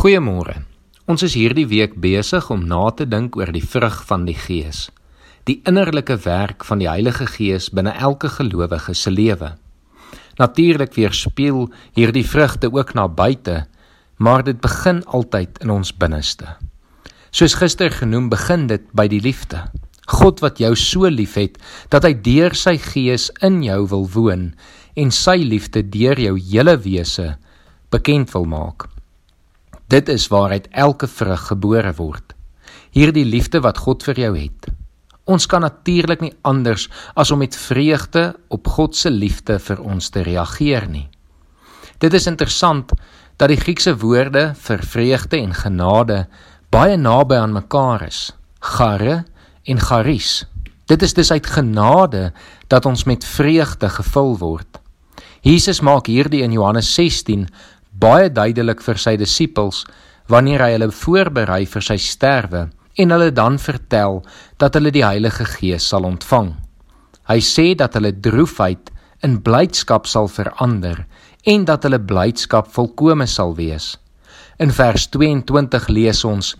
Goeiemôre. Ons is hierdie week besig om na te dink oor die vrug van die Gees. Die innerlike werk van die Heilige Gees binne elke gelowige se lewe. Natuurlik weerspieël hierdie vrugte ook na buite, maar dit begin altyd in ons binneste. Soos gister genoem, begin dit by die liefde. God wat jou so liefhet dat hy deur sy Gees in jou wil woon en sy liefde deur jou hele wese bekend wil maak. Dit is waaruit elke vrug gebore word. Hierdie liefde wat God vir jou het. Ons kan natuurlik nie anders as om met vreugde op God se liefde vir ons te reageer nie. Dit is interessant dat die Griekse woorde vir vreugde en genade baie naby aan mekaar is. Gare en charis. Dit is dus uit genade dat ons met vreugde gevul word. Jesus maak hierdie in Johannes 16 baie duidelik vir sy disippels wanneer hy hulle voorberei vir sy sterwe en hulle dan vertel dat hulle die Heilige Gees sal ontvang. Hy sê dat hulle droefheid in blydskap sal verander en dat hulle blydskap volkome sal wees. In vers 22 lees ons: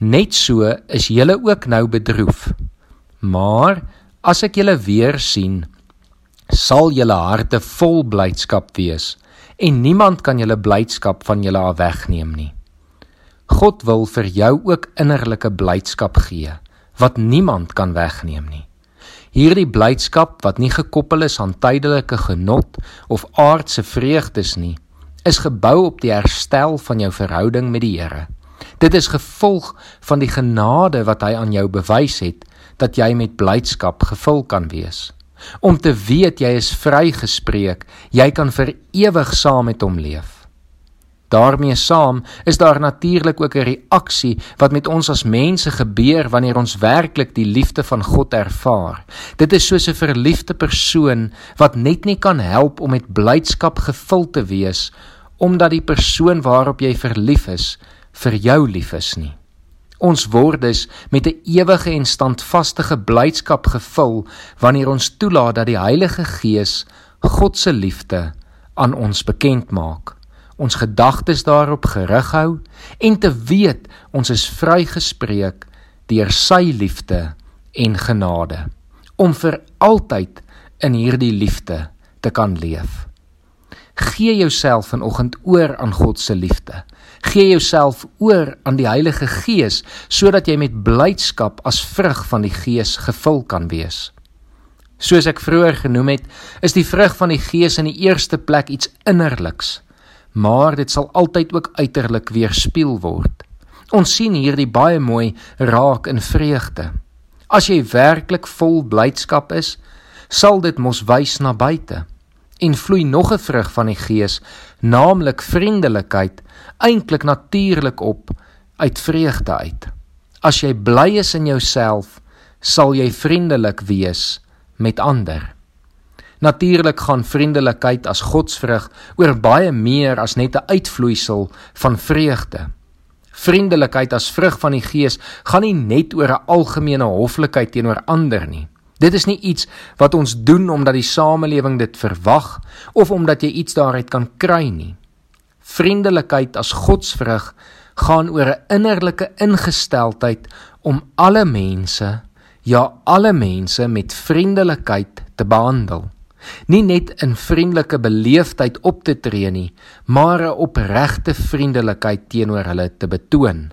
Net so is julle ook nou bedroef. Maar as ek julle weer sien, sal julle harte vol blydskap wees en niemand kan julle blydskap van julle af wegneem nie. God wil vir jou ook innerlike blydskap gee wat niemand kan wegneem nie. Hierdie blydskap wat nie gekoppel is aan tydelike genot of aardse vreugdes nie, is gebou op die herstel van jou verhouding met die Here. Dit is gevolg van die genade wat hy aan jou bewys het dat jy met blydskap gevul kan wees om te weet jy is vrygespreek, jy kan vir ewig saam met hom leef. daarmee saam is daar natuurlik ook 'n reaksie wat met ons as mense gebeur wanneer ons werklik die liefde van God ervaar. Dit is soos 'n verliefde persoon wat net nie kan help om met blydskap gevul te wees omdat die persoon waarop jy verlief is vir jou lief is nie. Ons word dus met 'n ewige en standvaste blydskap gevul wanneer ons toelaat dat die Heilige Gees God se liefde aan ons bekend maak. Ons gedagtes daarop gerig hou en te weet ons is vrygespreek deur sy liefde en genade om vir altyd in hierdie liefde te kan leef. Gee jouself vanoggend oor aan God se liefde. Gee jouself oor aan die Heilige Gees sodat jy met blydskap as vrug van die Gees gevul kan wees. Soos ek vroeër genoem het, is die vrug van die Gees in die eerste plek iets innerliks, maar dit sal altyd ook uiterlik weerspieël word. Ons sien hierdie baie mooi raak in vreugde. As jy werklik vol blydskap is, sal dit mos wys na buite en vloei nog 'n vrug van die Gees, naamlik vriendelikheid, eintlik natuurlik op uit vreugde uit. As jy bly is in jouself, sal jy vriendelik wees met ander. Natuurlik gaan vriendelikheid as godsvrug oor baie meer as net 'n uitvloeisel van vreugde. Vriendelikheid as vrug van die Gees gaan nie net oor 'n algemene hoflikheid teenoor ander nie. Dit is nie iets wat ons doen omdat die samelewing dit verwag of omdat jy iets daaruit kan kry nie. Vriendelikheid as godsvrug gaan oor 'n innerlike ingesteldheid om alle mense, ja alle mense met vriendelikheid te behandel. Nie net in vriendelike beleefdheid op te tree nie, maar 'n opregte vriendelikheid teenoor hulle te betoon.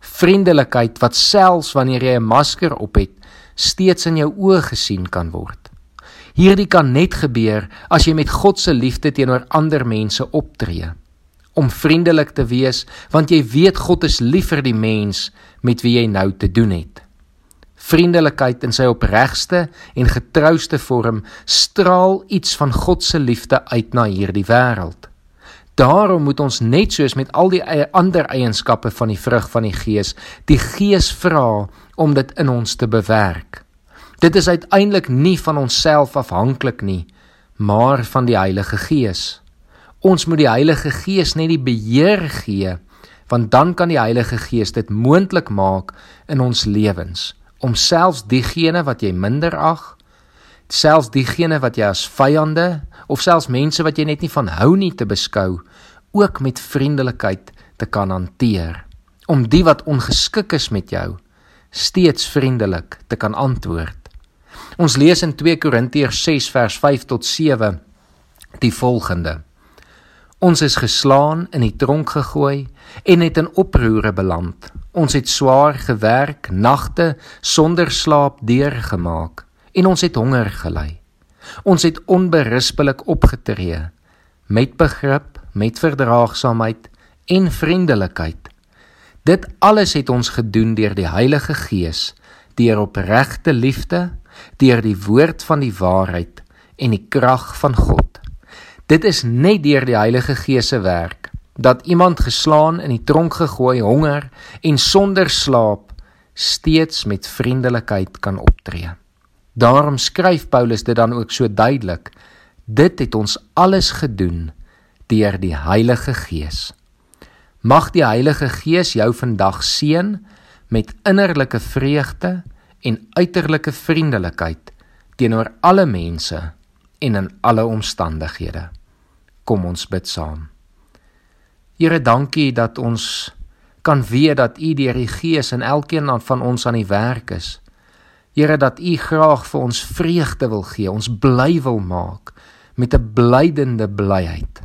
Vriendelikheid wat selfs wanneer jy 'n masker op het, steeds in jou oë gesien kan word. Hierdie kan net gebeur as jy met God se liefde teenoor ander mense optree. Om vriendelik te wees want jy weet God is lief vir die mens met wie jy nou te doen het. Vriendelikheid in sy opregste en getrouste vorm straal iets van God se liefde uit na hierdie wêreld. Daarom moet ons net soos met al die ander eienskappe van die vrug van die Gees, die Gees vra om dit in ons te bewerk. Dit is uiteindelik nie van onsself afhanklik nie, maar van die Heilige Gees. Ons moet die Heilige Gees net die beheer gee, want dan kan die Heilige Gees dit moontlik maak in ons lewens om selfs diegene wat jy minder ag selfs diegene wat jy as vyande of selfs mense wat jy net nie van hou nie te beskou ook met vriendelikheid te kan hanteer, om die wat ongeskik is met jou steeds vriendelik te kan antwoord. Ons lees in 2 Korintiërs 6 vers 5 tot 7 die volgende: Ons is geslaan in die tronk gegooi en het in oproere beland. Ons het swaar gewerk, nagte sonder slaap deurgemaak en ons het honger gely. Ons het onberispelik opgetree met begrip, met verdraagsaamheid en vriendelikheid. Dit alles het ons gedoen deur die Heilige Gees, deur opregte liefde, deur die woord van die waarheid en die krag van God. Dit is net deur die Heilige Gees se werk dat iemand geslaan in die tronk gegooi, honger en sonder slaap steeds met vriendelikheid kan optree. Daarom skryf Paulus dit dan ook so duidelik. Dit het ons alles gedoen deur die Heilige Gees. Mag die Heilige Gees jou vandag seën met innerlike vreugde en uiterlike vriendelikheid teenoor alle mense en in alle omstandighede. Kom ons bid saam. Here, dankie dat ons kan weet dat U deur die Gees in elkeen van ons aan die werk is. Here dat U graag vir ons vreugde wil gee, ons bly wil maak met 'n blydende blyheid.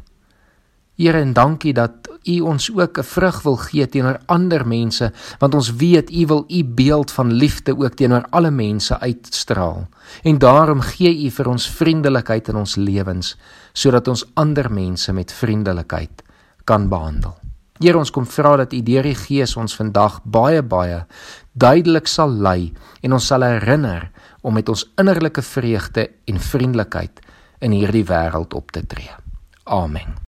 Here en dankie dat U ons ook 'n vrug wil gee teenoor ander mense, want ons weet U wil U beeld van liefde ook teenoor alle mense uitstraal. En daarom gee U vir ons vriendelikheid in ons lewens, sodat ons ander mense met vriendelikheid kan behandel. Here ons kom vra dat U deur die Gees ons vandag baie baie duidelik sal lei en ons sal herinner om met ons innerlike vreugde en vriendelikheid in hierdie wêreld op te tree. Amen.